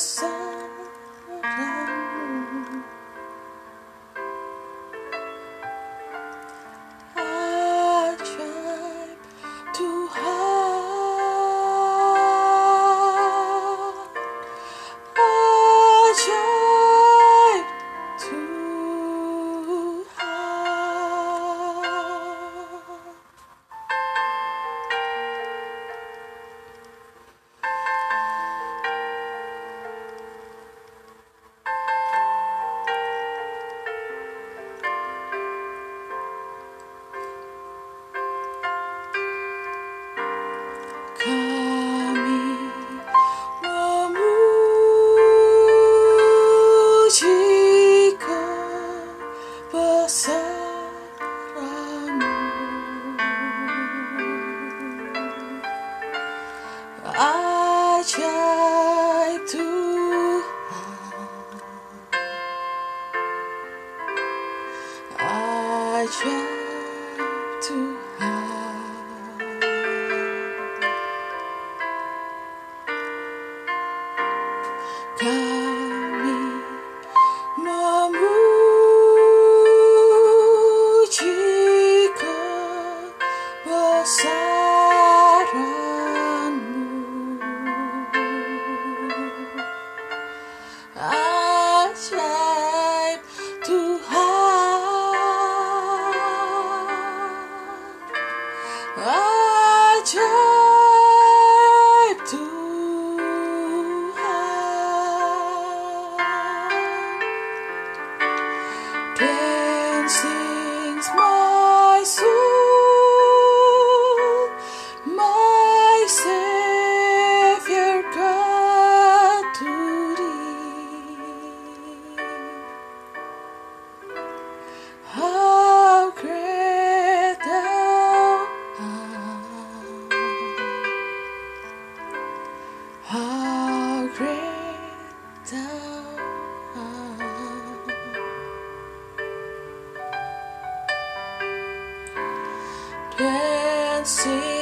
kebesaranmu 却 Ajaib How great Then